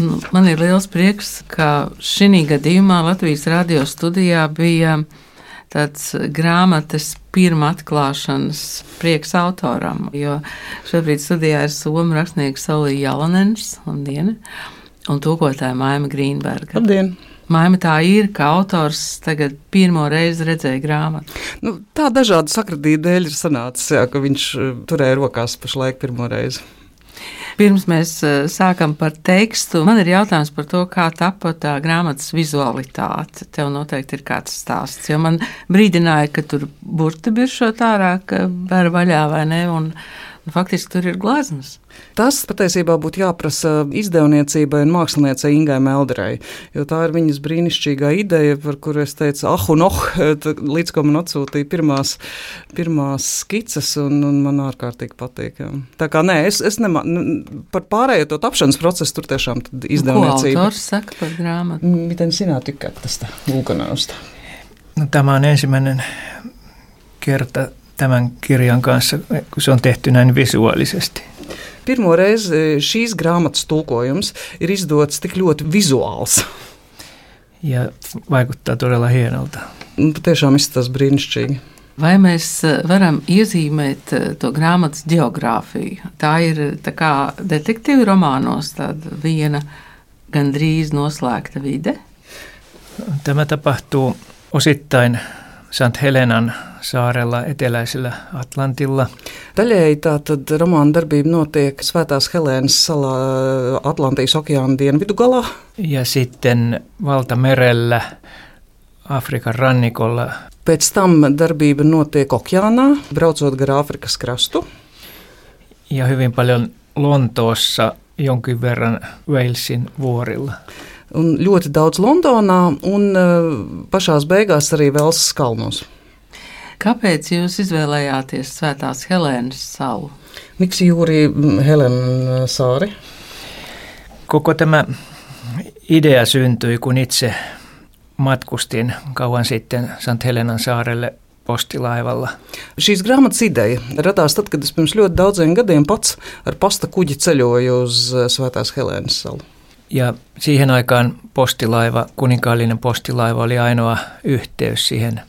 Nu, man ir liels prieks, ka šī gadījumā Latvijas radio studijā bija tāds grāmatas pirmā atklāšanas prieks autoram, jo šobrīd studijā ir Somu rakstnieks Solija Jalanens un Diena un tūkotāja Maima Grīnberga. Labdien! Maima tā ir, ka autors tagad pirmo reizi redzēja grāmatu. Nu, tā dažādu sakritību dēļ ir sanācis, jā, ka viņš eh, turēja rokās pašlaik pirmo reizi. Pirms mēs eh, sākam par tekstu, man ir jautājums par to, kā tapa tā grāmatas vizualitāte. Tev noteikti ir kāds stāsts, jo man brīdināja, ka tur burti biršot ārā, ka var vaļā vai ne, un faktiski tur ir gleznas. Tas patiesībā būtu jāprasa izdevniecībai un māksliniecei Ingai Melderai, jo tā ir viņas brīnišķīgā ideja, par kuru es teicu, ah, un oh, līdz ko man atsūtīja pirmās, pirmās skices, un, un man ārkārtīgi patīk. Jā. Tā kā nē, es, es nemā, par pārējo to tapšanas procesu tur tiešām izdevniecība. Ko autors saka par grāmatu? Miten sinä tykkäät tästä ulkonäöstä? No, tämä on ensimmäinen kerta tämän kirjan kanssa, kun se on tehty näin visuaalisesti. Pirmo reizi e, šīs grāmatas tulkojums ir izdots tik ļoti vizuāls. Ja vaikuttaa todella hienolta. Nu, tiešām izskatās brīnišķīgi. Vai mēs e, varam iezīmēt e, to grāmatas geogrāfiju? Tā ir tā kā detektīva romānos, tāda viena gandrīz noslēgta vide. Tämä tapahtuu osittain St. Helenan saarella eteläisellä Atlantilla. Daļēji tātad romāna darbība notiek Svētās Helēnas salā Atlantijas okeāna dienvidu galā. Ja sitten valtamerellä Afrikan rannikolla. Pēc tam darbība notiek okeānā, braucot gar Āfrikas krastu. Ja hyvin paljon Lontoossa jonkin verran Walesin vuorilla un ļoti daudz Londonā, un uh, pašās beigās arī Velsas kalnos. Kāpēc jūs izvēlējāties Svētās Helēnas salu? Miksi juuri Helen saari? Koko tämä idea syntyi, kun itse matkustin kauan sitten St. Helenan saarelle postilaivalla. Šīs grāmatas ideja radās tad, kad es pirms ļoti daudziem gadiem pats ar pasta kuģi ceļoju uz Svētās Helēnas salu. Ja siihen aikaan postilaiva, kuninkaallinen postilaiva oli ainoa yhteys siihen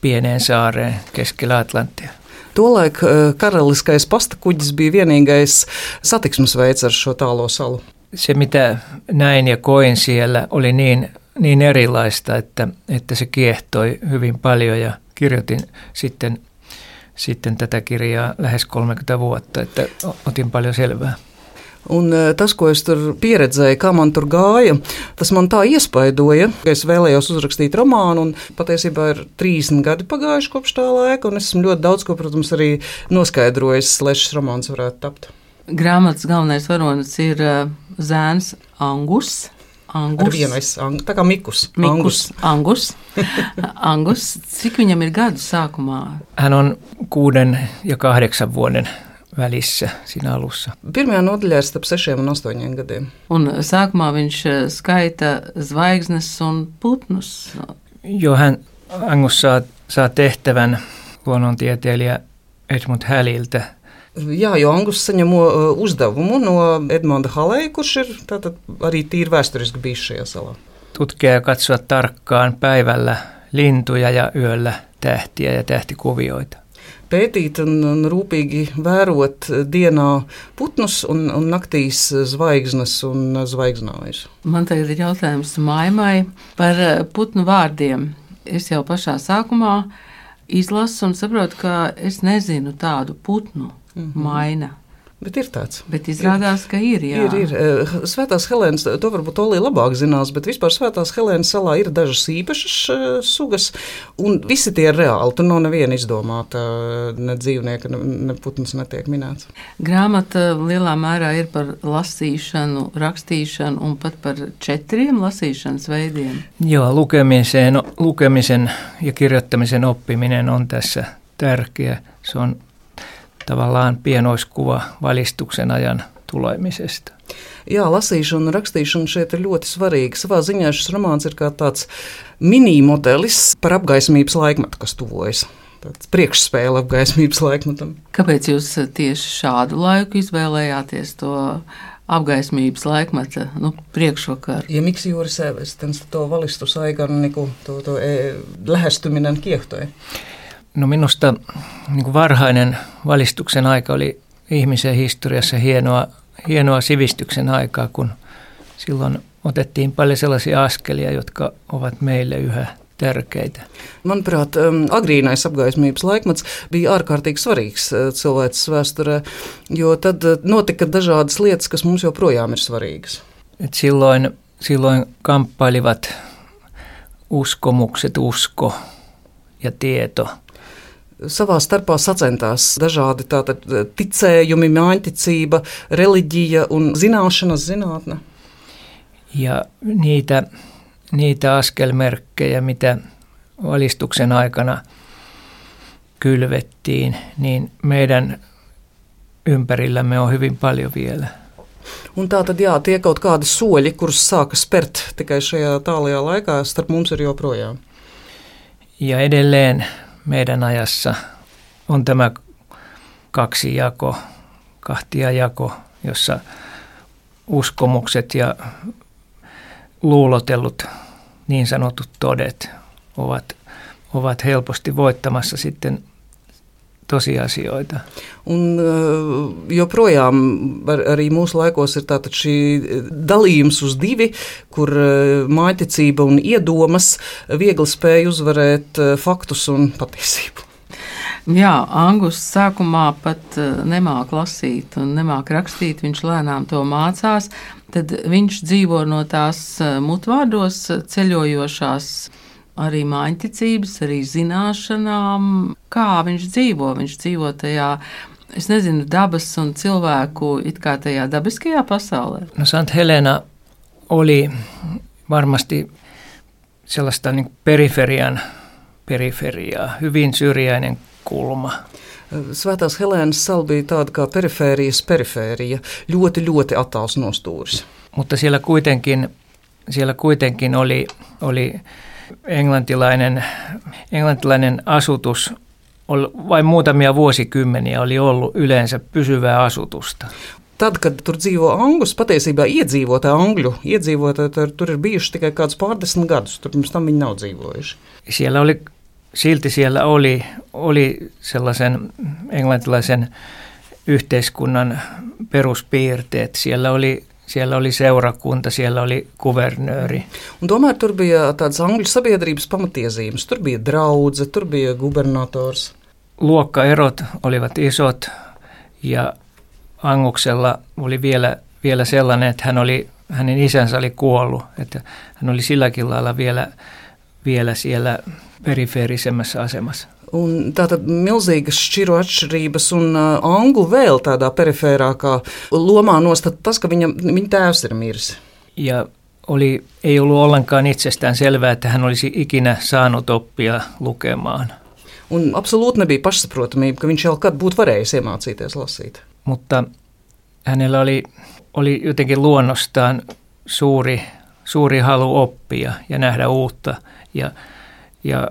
pieneen saareen keskellä Atlanttia. Tolaik karaliskais pastakuģis bija vienīgais satiksmes ar šo tālo salu. Se, mitä näin ja koin siellä, oli niin, niin erilaista, että, että se kiehtoi hyvin paljon ja kirjoitin sitten, sitten tätä kirjaa lähes 30 vuotta, että otin paljon selvää. Un e, tas, ko es tur pieredzēju, kā man tur gāja, tas man tā iespaidoja, ka es vēlējos uzrakstīt romānu. Patiesībā ir 30 gadi pagājuši kopš tā laika, un esmu ļoti daudz ko, protams, arī noskaidrojis, lai šis romāns varētu tapt. Grāmatas galvenais varonis ir uh, zēns Angus. Angus. Vienais, ang, tā kā Mikus. Mikus Angus. Angus. Cik viņam ir gadu sākumā? Hän on kuuden ja kahdeksan vuoden välissä siinä alussa. Pirmajā nodaļā ir starp 6 un 8 gadiem. Un sākumā viņš eh, skaita zvaigznes un putnus. Jo hän Angus saa, saa tehtävän luonnontieteilijä Edmund Häliltä. Jā, jo Angus saņem uh, uzdevumu no Edmunda Halēja, kurš ir arī tīri vēsturiski bijis šajā salā. Tutkia ja katsoa tarkkaan päivällä lintuja ja yöllä tähtiä ja tähtikuvioita pētīt un, un rūpīgi vērot dienā putnus un, un naktīs zvaigznes un zvaigznājus. Man tagad ir jautājums Maimai par eh, putnu vārdiem. Es jau pašā sākumā izlasu un saprotu, ka es nezinu tādu putnu mm -hmm. maina. Bet ir tāds. Bet izrādās, ir, ka ir. Jā. Ir, ir. Eh, Svētās Helēnas, to varbūt Olija labāk zinās, bet vispār Svētās Helēnas salā ir dažas īpašas uh, sugas, un visi tie ir reāli. Tur nav neviena izdomāta, ne dzīvnieka, ne, ne putns netiek minēts. Grāmata lielā mērā ir par lasīšanu, rakstīšanu un pat par četriem lasīšanas veidiem. Joo, lukemisen, lukemisen ja kirjoittamisen oppiminen on tässä tärkeä. Se on tavallaan pienoiskuva valistuksen ajan tulemisesta. Jā, lasīšana un rakstīšana šeit ir ļoti svarīga. Savā ziņā šis romāns ir kā tāds mini-modelis par apgaismības laikmetu, kas tuvojas. Tāds priekšspēle apgaismības laikmetam. Kāpēc jūs tieši šādu laiku izvēlējāties to apgaismības laikmeta nu, priekšvakar. Ja miksi juuri se sitten tuo valistusaika niin kuin tuo, tuo e, lähestyminen kiehtoi? No minusta niin kuin varhainen valistuksen aika oli ihmisen historiassa hienoa, hienoa sivistyksen aikaa, kun silloin otettiin paljon sellaisia askelia, jotka ovat meille yhä tärkeitä. Manuprāt, um, agrīnais apgaismības laikmets bija ārkārtīgi svarīgs uh, cilvēces vēsturē, jo tad uh, notika dažādas lietas, kas mums joprojām ir svarīgas. Et silloin, silloin kamppailivat uskomukset, usko ja tieto. Savā starpā sacentās dažādi tātad, uh, ticējumi, mājiņticība, reliģija un zināšanas zinātne. Ja niitä niitä askelmerkkejä, mitä valistuksen aikana kylvettiin, niin meidän ympärillämme on hyvin paljon vielä. Un tā tad, jā, tie kaut kādi soļi, kurus sāka spērt tikai šajā tālajā laikā, starp mums ir joprojām. Ja edelleen meidän ajassa on tämä kaksi jako, kahtia jako, jossa uskomukset ja luulotellut niin sanotut todet ovat, ovat helposti voittamassa sitten tosiasioita. Un joprojām arī mūsu laikos ir tātad šī dalījums uz divi, kur mājiņticība un iedomas viegli spēj uzvarēt faktus un patiesību. Jā, Angus sākumā pat nemāca lasīt un nemāca rakstīt. Viņš lēnām to mācās. Tad viņš dzīvo no tās mutvārdos ceļojošās arī mājiņticības, arī zināšanām. Kā viņš dzīvo? Viņš dzīvo tajā, es nezinu, dabas un cilvēku it kā tajā dabiskajā pasaulē. No Sant Helena oli varmasti sellaista niin periferian periferiaa, hyvin syrjäinen kulma. Svētās Helēnas sala bija tāda kā perifērijas perifērija, ļoti, ļoti attāls nostūris. Mutta siellä kuitenkin, siellä kuitenkin oli, oli englantilainen, englantilainen asutus vain muutamia vuosikymmeniä oli ollut yleensä pysyvää asutusta. Tad, kad tur dzīvo angus, patiesībā iedzīvotāji, angļu iedzīvotāji, tur, tur ir bijuši tikai kāds pārdesmit gadus. Tur pirms tam viņi nav dzīvojuši. Siellä oli silti siellä oli, oli sellaisen englantilaisen yhteiskunnan peruspiirteet. Siellä oli, siellä oli seurakunta, siellä oli kuvernööri. Un tomēr tur bija tādas angļu sabiedrības pamatiezīmes. Tur bija draudze, tur bija gubernators. Luokkaerot olivat isot ja Anguksella oli vielä, vielä sellainen, että hän oli, hänen isänsä oli kuollut. Että hän oli silläkin lailla vielä, vielä siellä perifērisemmässä asemassa. Un tātad milzīgas šķiru atšķirības, un uh, angļu vēl tādā perifērākā lomā nostāt tas, ka viņa, viņa tēvs ir miris. Ja oli, ei ollut ollenkaan itsestään selvää, että hän olisi ikinä saanut oppia lukemaan. Un absolūti nebija pašsaprotamība, ka viņš jau kad būtu varējis iemācīties lasīt. Mutta hänellä oli, oli jotenkin luonnostaan suuri, suuri halu oppia ja nähdä uutta. Ja ja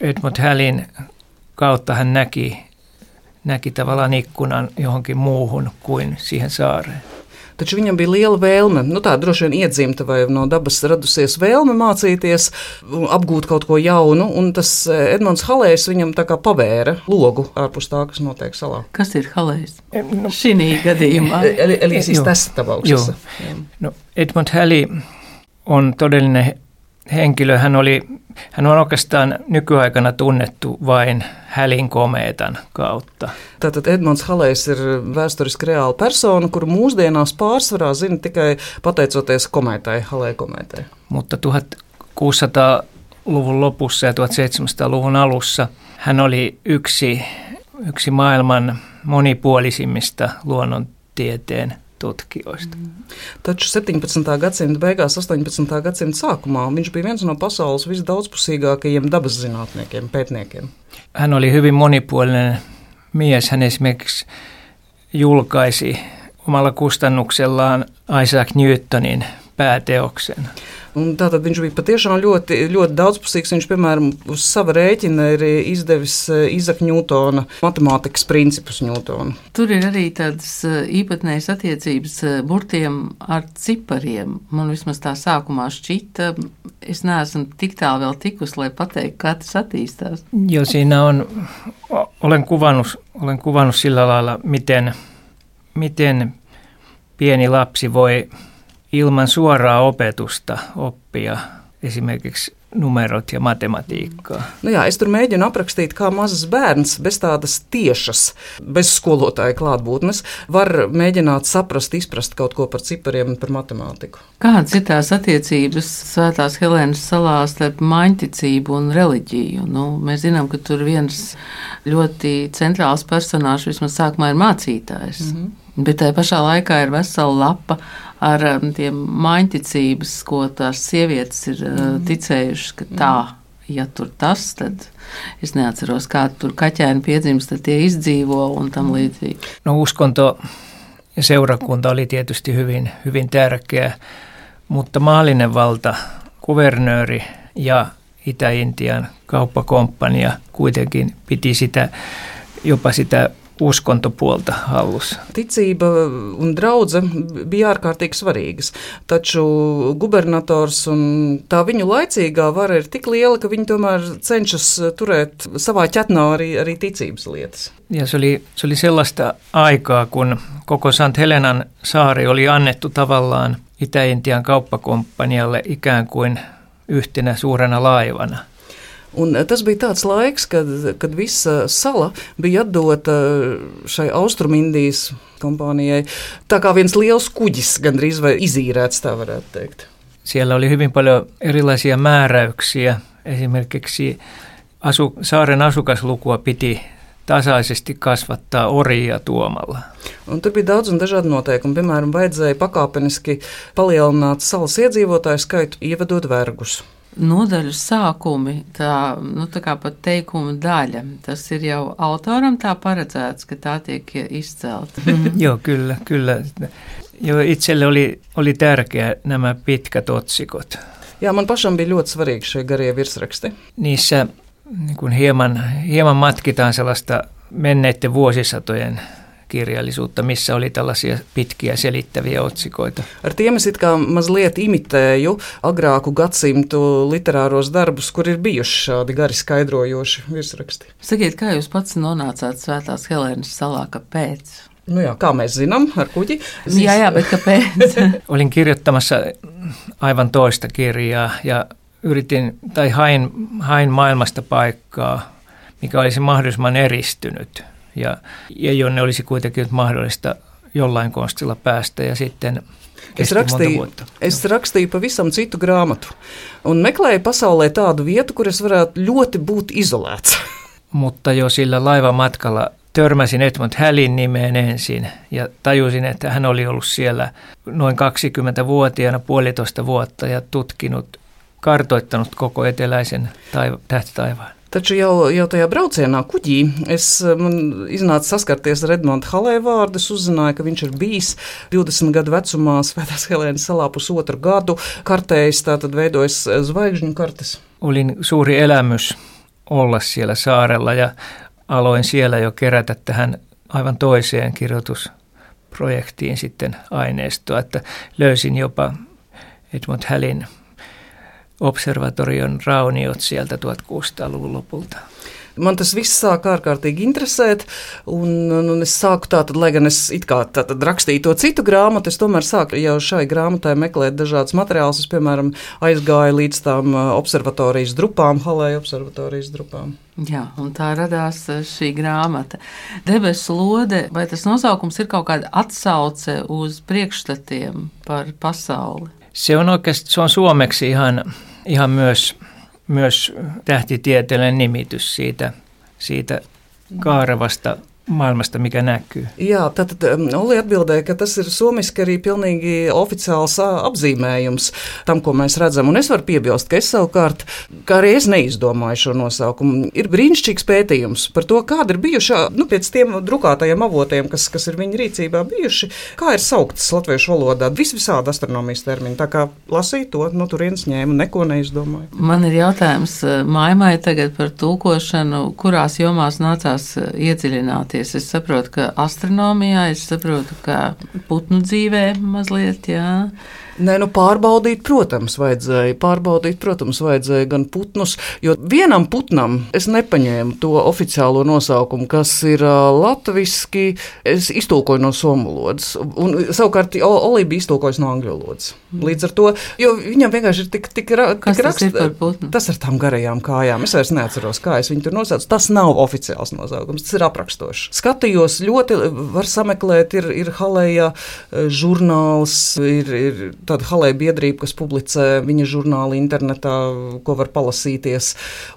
Edmund Hallin kautta hän näki, näki tavallaan ikkunan johonkin muuhun kuin siihen saareen. Taču viņam bija liela vēlme, nu tā droši vien iedzimta vai no dabas radusies vēlme mācīties, apgūt kaut ko jaunu, un tas eh, Edmunds Halējs viņam tā kā pavēra logu ārpus tā, kas notiek salā. Kas ir Halējs? No, Šī gadījumā. Eli, eli siis tässä tapauksessa. No, Edmund Halley on todellinen henkilö. Hän oli hän on oikeastaan nykyaikana tunnettu vain Hälin komeetan kautta. Tātad Edmunds Halejs ir vēsturiski reāla persona, kuru mūsdienās pārsvarā zina tikai pateicoties komētai, Halei komētai. Mutta 1600-luvun lopussa ja 1700-luvun alussa hän oli yksi, yksi maailman monipuolisimmista luonnontieteen tutkijoista. Mm. Taču 17. gadsimta beigās, 18. gadsimta sākumā viņš bija viens no pasaules visdaudzpusīgākajiem dabas zinātniekiem, pētniekiem. Hän oli hyvin monipuolinen mies. Hän esimerkiksi julkaisi omalla kustannuksellaan Isaac Newtonin pääteoksen. Un tātad viņš bija patiešām ļoti, ļoti daudzpusīgs. Viņš, piemēram, uz sava rēķina ir izdevis eh, Izaka Ņūtona matemātikas principus Ņūtona. Tur ir arī tādas eh, īpatnējas attiecības eh, burtiem ar cipariem. Man vismaz tā sākumā šķita, es neesmu tik tālu vēl tikus, lai pateiktu, kā tas attīstās. Jo siinä on, olen kuvannut, olen kuvannut sillä lailla, miten, miten pieni lapsi voi ilman suoraa opetusta oppia esimerkiksi numerot ja matematiikkaa. Nu jā, es tur mēģinu aprakstīt, kā mazs bērns bez tādas tiešas, bez skolotāja klātbūtnes, var mēģināt saprast, izprast kaut ko par cipariem un par matemātiku. Kādas ir tās attiecības Svētās Helēnas salā starp maņticību un reliģiju? Nu, mēs zinām, ka tur viens ļoti centrāls personāžs vismaz sākumā ir mācītājs. Mm -hmm. Bet tajā pašā laikā ir vesela lapa ar um, tiem maņticības, ko tās sievietes ir mm. ticējušas, ka tā. Ja tur tas, tad es neatceros, kā tur kaķēni piedzimst, tad tie izdzīvo un tam līdzīgi. No uskonto ja seurakunta oli tietysti hyvin, hyvin tärkeä, mutta maallinen valta, kuvernööri ja Itä-Intian kauppakomppania kuitenkin piti sitä, jopa sitä uskontopuolta hallussa. Ticība un draudzene bija ārkārtīgi svarīgas, taču gubernators un tā viņu laicīgā vara ir tik liela, ka viņi tomēr cenšas turēt savā ķetnā arī, arī ticības lietas. Ja se oli, se oli sellaista aikaa, kun koko St. Helenan saari oli annettu tavallaan Itä-Intian kauppakomppanialle ikään kuin yhtenä suurena laivana – Un eh, tas bija tāds laiks, kad, kad visa sala bija atdota šai Austrumindijas kompānijai. Tā kā viens liels kuģis, gandrīz vai izīrēts, tā varētu teikt. Siellä oli hyvin paljon erilaisia määräyksiä. Esimerkiksi asu, saaren asukaslukua piti tasaisesti kasvattaa orjia tuomalla. Un tur bija daudz un dažādi noteikumi. Piemēram, vajadzēja pakāpeniski palielināt salas iedzīvotāju skaitu, ievedot vergus nodaļu sākumi, tā, nu, tā kā pat teikuma daļa, tas ir jau autoram tā paredzēts, ka tā tiek izcelta. Joo, kyllä, kyllä. Jo itselle oli, oli tärkeä nämä pitkät otsikot. Jā, man pašam bija ļoti svarīgi šie garie virsraksti. Niissä niin kuin hieman, hieman matkitaan sellaista menneiden vuosisatojen kirjallisuutta, missä oli tällaisia pitkiä selittäviä otsikoita. Ar tiem es it kā mazliet imitēju agrāku gadsimtu literāros darbus, kur ir bijuši šādi gari skaidrojoši virsraksti. Sakiet, kā jūs pats nonācāt Svētās Helēnas salā, kāpēc? Nu jā, kā mēs zinām, ar kuģi. Siis... Jā, jā, bet kāpēc? Olin kirjoittamassa aivan toista kirjaa ja yritin tai hain, hain maailmasta paikkaa, mikä olisi mahdollisimman eristynyt – ja, ja jonne olisi kuitenkin mahdollista jollain konstilla päästä ja sitten Es rakstīju, es rakstīju pavisam citu grāmatu un meklēju pasaulē tādu vietu, kur es varētu ļoti būt izolēts. Mutta jo sillä laivamatkalla törmäsin Edmund Hallin nimeen ensin ja tajusin, että hän oli ollut siellä noin 20-vuotiaana puolitoista vuotta ja tutkinut, kartoittanut koko eteläisen taiva, tähtitaivaan. Taču jau, jau tajā braucienā kuģī es iznācu saskarties ar Edmundu Halēvārdu. Es uzzināju, ka viņš ir bijis 20 gadu vecumā Svētās Helēnas salā pusotru gadu kartējis, tātad veidojis zvaigžņu kartes. Olin suuri elämys olla siellä saarella ja aloin siellä jo kerätä tähän aivan toiseen kirjoitusprojektiin sitten aineistoa, että löysin jopa Edmund Hallin observatorion rauniot sieltä 1600-luvun lopulta. Man tas viss sāk ārkārtīgi interesēt, un, un es sāku tātad, lai gan es it kā tātad rakstīju to citu grāmatu, es tomēr sāku jau šai grāmatai meklēt dažādas materiālus. Es, piemēram, aizgāju līdz tām observatorijas drupām, Halēja observatorijas drupām. Jā, un tā radās šī grāmata. Debesu lode, vai tas nosaukums ir kaut kāda atsauce uz priekšstatiem par pasauli? Se on oikeasti, se on suomeksi ihan, ihan myös, myös tähtitieteellinen nimitys siitä, siitä kaarevasta maailmasta, mikä näkyy. Jā, tad um, Oli atbildēja, ka tas ir somiski arī pilnīgi oficiāls apzīmējums tam, ko mēs redzam. Un es varu piebilst, ka es savukārt, kā arī es neizdomāju šo nosaukumu, ir brīnišķīgs pētījums par to, kāda ir bijušā, nu, pēc tiem drukātajiem avotiem, kas, kas ir viņa rīcībā bijuši, kā ir sauktas latviešu valodā vis visādi astronomijas termini. Tā kā lasīju to, no turienes ņēmu, neko neizdomāju. Man ir jautājums Maimai tagad par tulkošanu, kurās jomās nācās iedziļināties. Es saprotu, ka astronomijā, es saprotu, ka putnu dzīvē mazliet, jā. Nē, nu pārbaudīt, protams, vajadzēja. Pārbaudīt, protams, vajadzēja gan putnus, jo vienam putnam es nepaņēmu to oficiālo nosaukumu, kas ir uh, latviski. Es iztulkoju no somu valodas, un savukārt Olība bija iztulkojusi no angļu valodas. Līdz ar to, jo viņam vienkārši ir tik, tik, ra, tik rakstīts. Tas ar tām garajām kājām. Es vairs neatceros, kā es viņu tur nosaucu. Tas nav oficiāls nosaukums, tas ir aprakstošs. Skatījos ļoti, var sameklēt, ir, ir Halēja žurnāls, ir, ir tāda halēja biedrība, kas publicē viņa žurnālu internetā, ko var palasīties.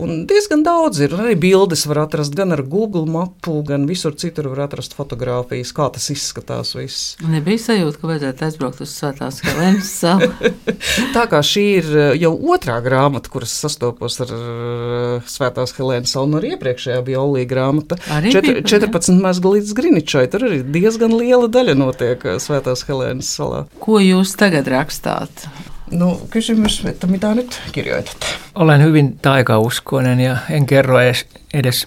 Un diezgan daudz ir. Arī bildes var atrast gan ar Google mapu, gan visur citur var atrast fotogrāfijas, kā tas izskatās. Viss. Nebija sajūta, ka vajadzētu aizbraukt uz Svētās Helēnas salu. Tā kā šī ir eh, jau otrā grāmata, kuras sastopos ar eh, Svētās Helēnas salu, no nu iepriekšējā bija Olija grāmata. Arī Četri, 14 mazga līdz Griničai. Tur arī diezgan liela daļa notiek eh, Svētās Helēnas salā. Ko jūs tagad rakstāt? No kysymys, että mitä nyt kirjoitat? Olen hyvin taikauskoinen ja en kerro edes, edes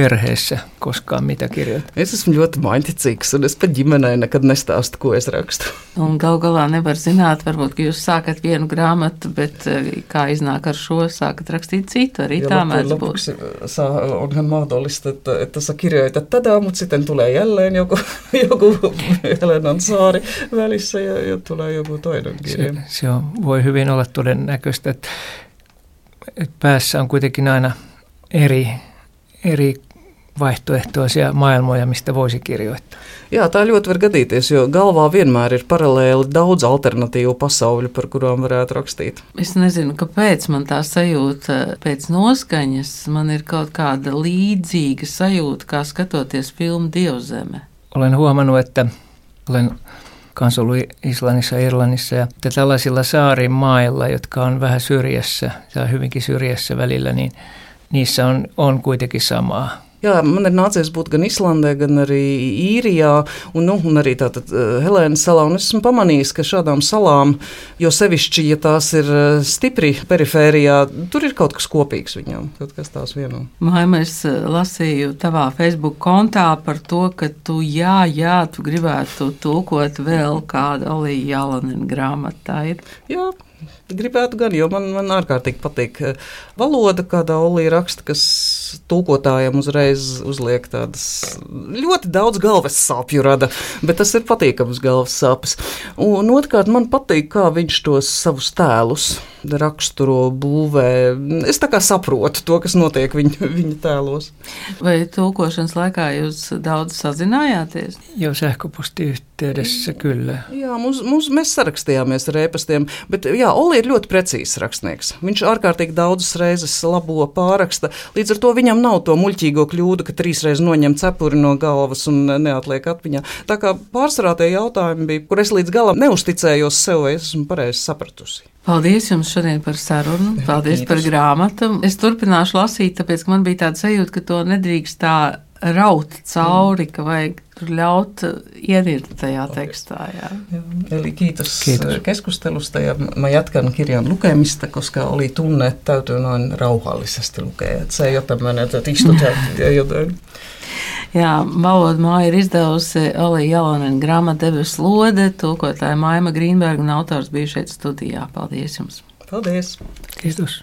perheessä koskaan mitä kirjoitat? Es esmu ļoti mainticīgs, un es pat ģimenei nekad nestāstu, ko es rakstu. Un gal galā nevar zināt, varbūt, ka jūs sākat vienu grāmatu, bet eh, kā iznāk ar šo, sākat rakstīt citu, arī ja tā mēdz būt. Saa, onhan mahdollista, että, että sä kirjoitat tätä, mutta sitten tulee jälleen joku, joku Helenan saari välissä ja, ja tulee joku toinen kirja. Se, se on, voi hyvin olla todennäköistä, että, että päässä on kuitenkin aina eri eri vaihtoehtoisia maailmoja, mistä voisi kirjoittaa. Jā, tā ļoti var gadīties, jo galvā vienmēr ir paralēli daudz alternatīvu pasauļu, par kurām varētu rakstīt. Es nezinu, kāpēc man tā sajūta pēc noskaņas, man ir kaut kāda līdzīga sajūta, kā skatoties filmu Dievzeme. Olen huomannut, että olen kanssa ollut Islannissa Irlannissa ja tällaisilla saarimailla, jotka on vähän syrjässä tai hyvinkin syrjässä välillä, niin – niissä on, on kuitenkin samaa. Jā, man ir nācies būt gan Islandē, gan arī Īrijā, un, nu, un arī tātad uh, Helēnas salā. Un es esmu pamanījis, ka šādām salām, jo sevišķi, ja tās ir uh, stipri perifērijā, tur ir kaut kas kopīgs viņām, kaut kas tās vieno. Maima, es uh, lasīju tavā Facebook kontā par to, ka tu, jā, jā, tu gribētu tulkot vēl kādu Olija Jalanina grāmatu. Tā ir. Jā, Gribētu gan, jo man, man ārkārtīgi patīk eh, valoda, kādā Olija raksta, kas tūkotājiem uzreiz uzliek tādas ļoti daudz galvas sāpju rada, bet tas ir patīkams galvas sāpes. Un otrkārt, man patīk, kā viņš tos savus tēlus raksturo, būvē. Es tā kā saprotu to, kas notiek viņa, viņa tēlos. Vai tulkošanas laikā jūs daudz sazinājāties? Jau sähköposti yhteydessä kyllä. Jā, mums, mums, mēs sarakstījāmies ar ēpastiem, bet jā, Oli ir ļoti precīzs rakstnieks. Viņš ārkārtīgi daudzas reizes labo pāraksta, līdz ar to viņam nav to muļķīgo kļūdu, ka trīs reizes noņem cepuri no galvas un neatliek atmiņā. Tā kā pārsvarā tie jautājumi bija, kur es līdz galam neusticējos sev, vai es esmu pareizi sapratusi. Paldies jums šodien par sarunu, paldies par grāmatu. Es turpināšu lasīt, tāpēc man bija tāda sajūta, ka to nedrīkst tā raut cauri, ka vajag ļaut ieriet tajā tekstā. Jā. Eli kiitos, kiitos. keskustelusta ja mä jatkan kirjan lukemista, koska oli tunne, että täytyy noin rauhallisesti lukea. Että se ei ole tämmöinen, että istut ja jotain. Jā, valoda māja ir izdevusi Olija Jalonen grāmatu devis lode, tulkotāja Maima Grīnberga un autors bija šeit studijā. Paldies jums! Paldies! Kristus!